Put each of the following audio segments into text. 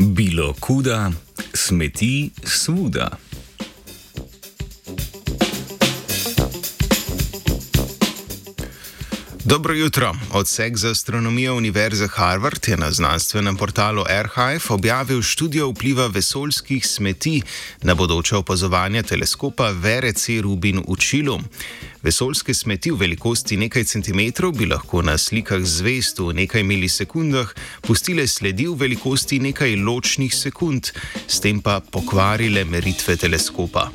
Bilo kuda, smeti svuda. Dobro jutro. Odsek za astronomijo Univerze Harvard je na znanstvenem portalu Airhive objavil študijo vpliva vesoljskih smeti na bodoče opazovanje teleskopa VRC Rubin v Čilu. Vesoljske smeti v velikosti nekaj centimetrov bi lahko na slikah zvezd v nekaj milisekundah pustile sledi v velikosti nekaj ločnih sekund, s tem pa pokvarile meritve teleskopa.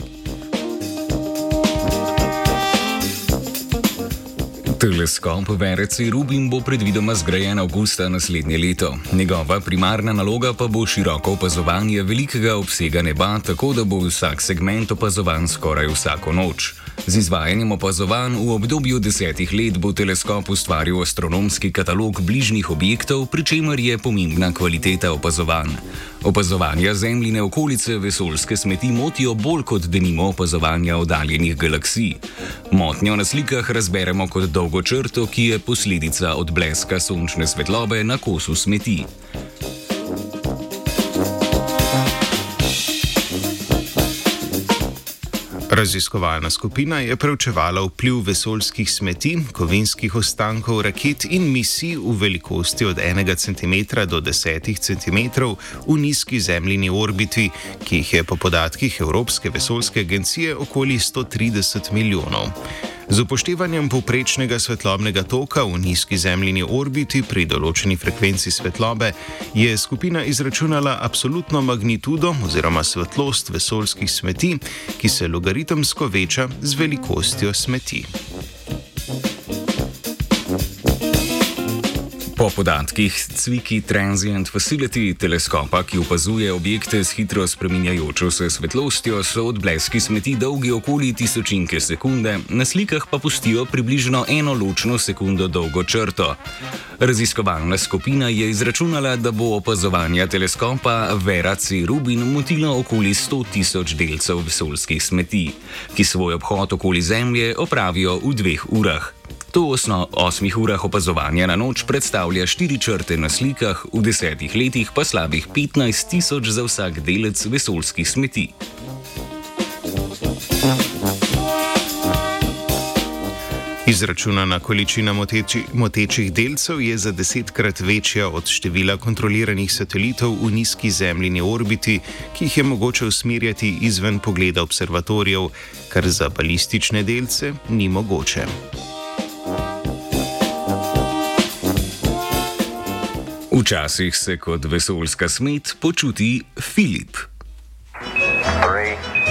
Teleskop VRC Rubin bo predvidoma zgrajen avgusta naslednje leto. Njegova primarna naloga pa bo široko opazovanje velikega obsega neba, tako da bo vsak segment opazovan skoraj vsako noč. Z izvajanjem opazovanj v obdobju desetih let bo teleskop ustvaril astronomski katalog bližnjih objektov, pri čemer je pomembna kvaliteta opazovanj. Opazovanja zemljine okolice vesoljske smeti motijo bolj kot denimo opazovanja oddaljenih galaksij. Motnjo na slikah razberemo kot dolgo črto, ki je posledica odbleska sončne svetlobe na kosu smeti. Raziskovalna skupina je preučevala vpliv vesoljskih smeti, kovinskih ostankov raket in misij v velikosti od 1 cm do 10 cm v nizki zemljini orbiti, ki jih je po podatkih Evropske vesoljske agencije okoli 130 milijonov. Z upoštevanjem povprečnega svetlobnega toka v nizki zemljini orbiti pri določeni frekvenci svetlobe je skupina izračunala absolutno magnitudo oziroma svetlost vesoljskih smeti, ki se logaritemsko veča z velikostjo smeti. Po podatkih Cviki Transient Facility teleskopa, ki opazuje objekte s hitro spreminjajočo se svetlostjo, so odbleski smeti dolgi okoli tisočinke sekunde, na slikah pa pustijo približno eno ločno sekundo dolgo črto. Raziskovalna skupina je izračunala, da bo opazovanje teleskopa Vera C. Rubin motilo okoli 100 tisoč delcev vesoljskih smeti, ki svoj obhod okoli Zemlje opravijo v dveh urah. To osno osmih urah opazovanja na noč predstavlja štiri črte na slikah, v desetih letih pa slabih 15 tisoč za vsak delec vesoljskih smeti. Izračunana količina moteči, motečih delcev je za desetkrat večja od števila kontroliranih satelitov v nizki zemljini orbiti, ki jih je mogoče usmerjati izven pogleda observatorijev, kar za balistične delce ni mogoče. Včasih se kot vesoljska smet počuti Filip. Three.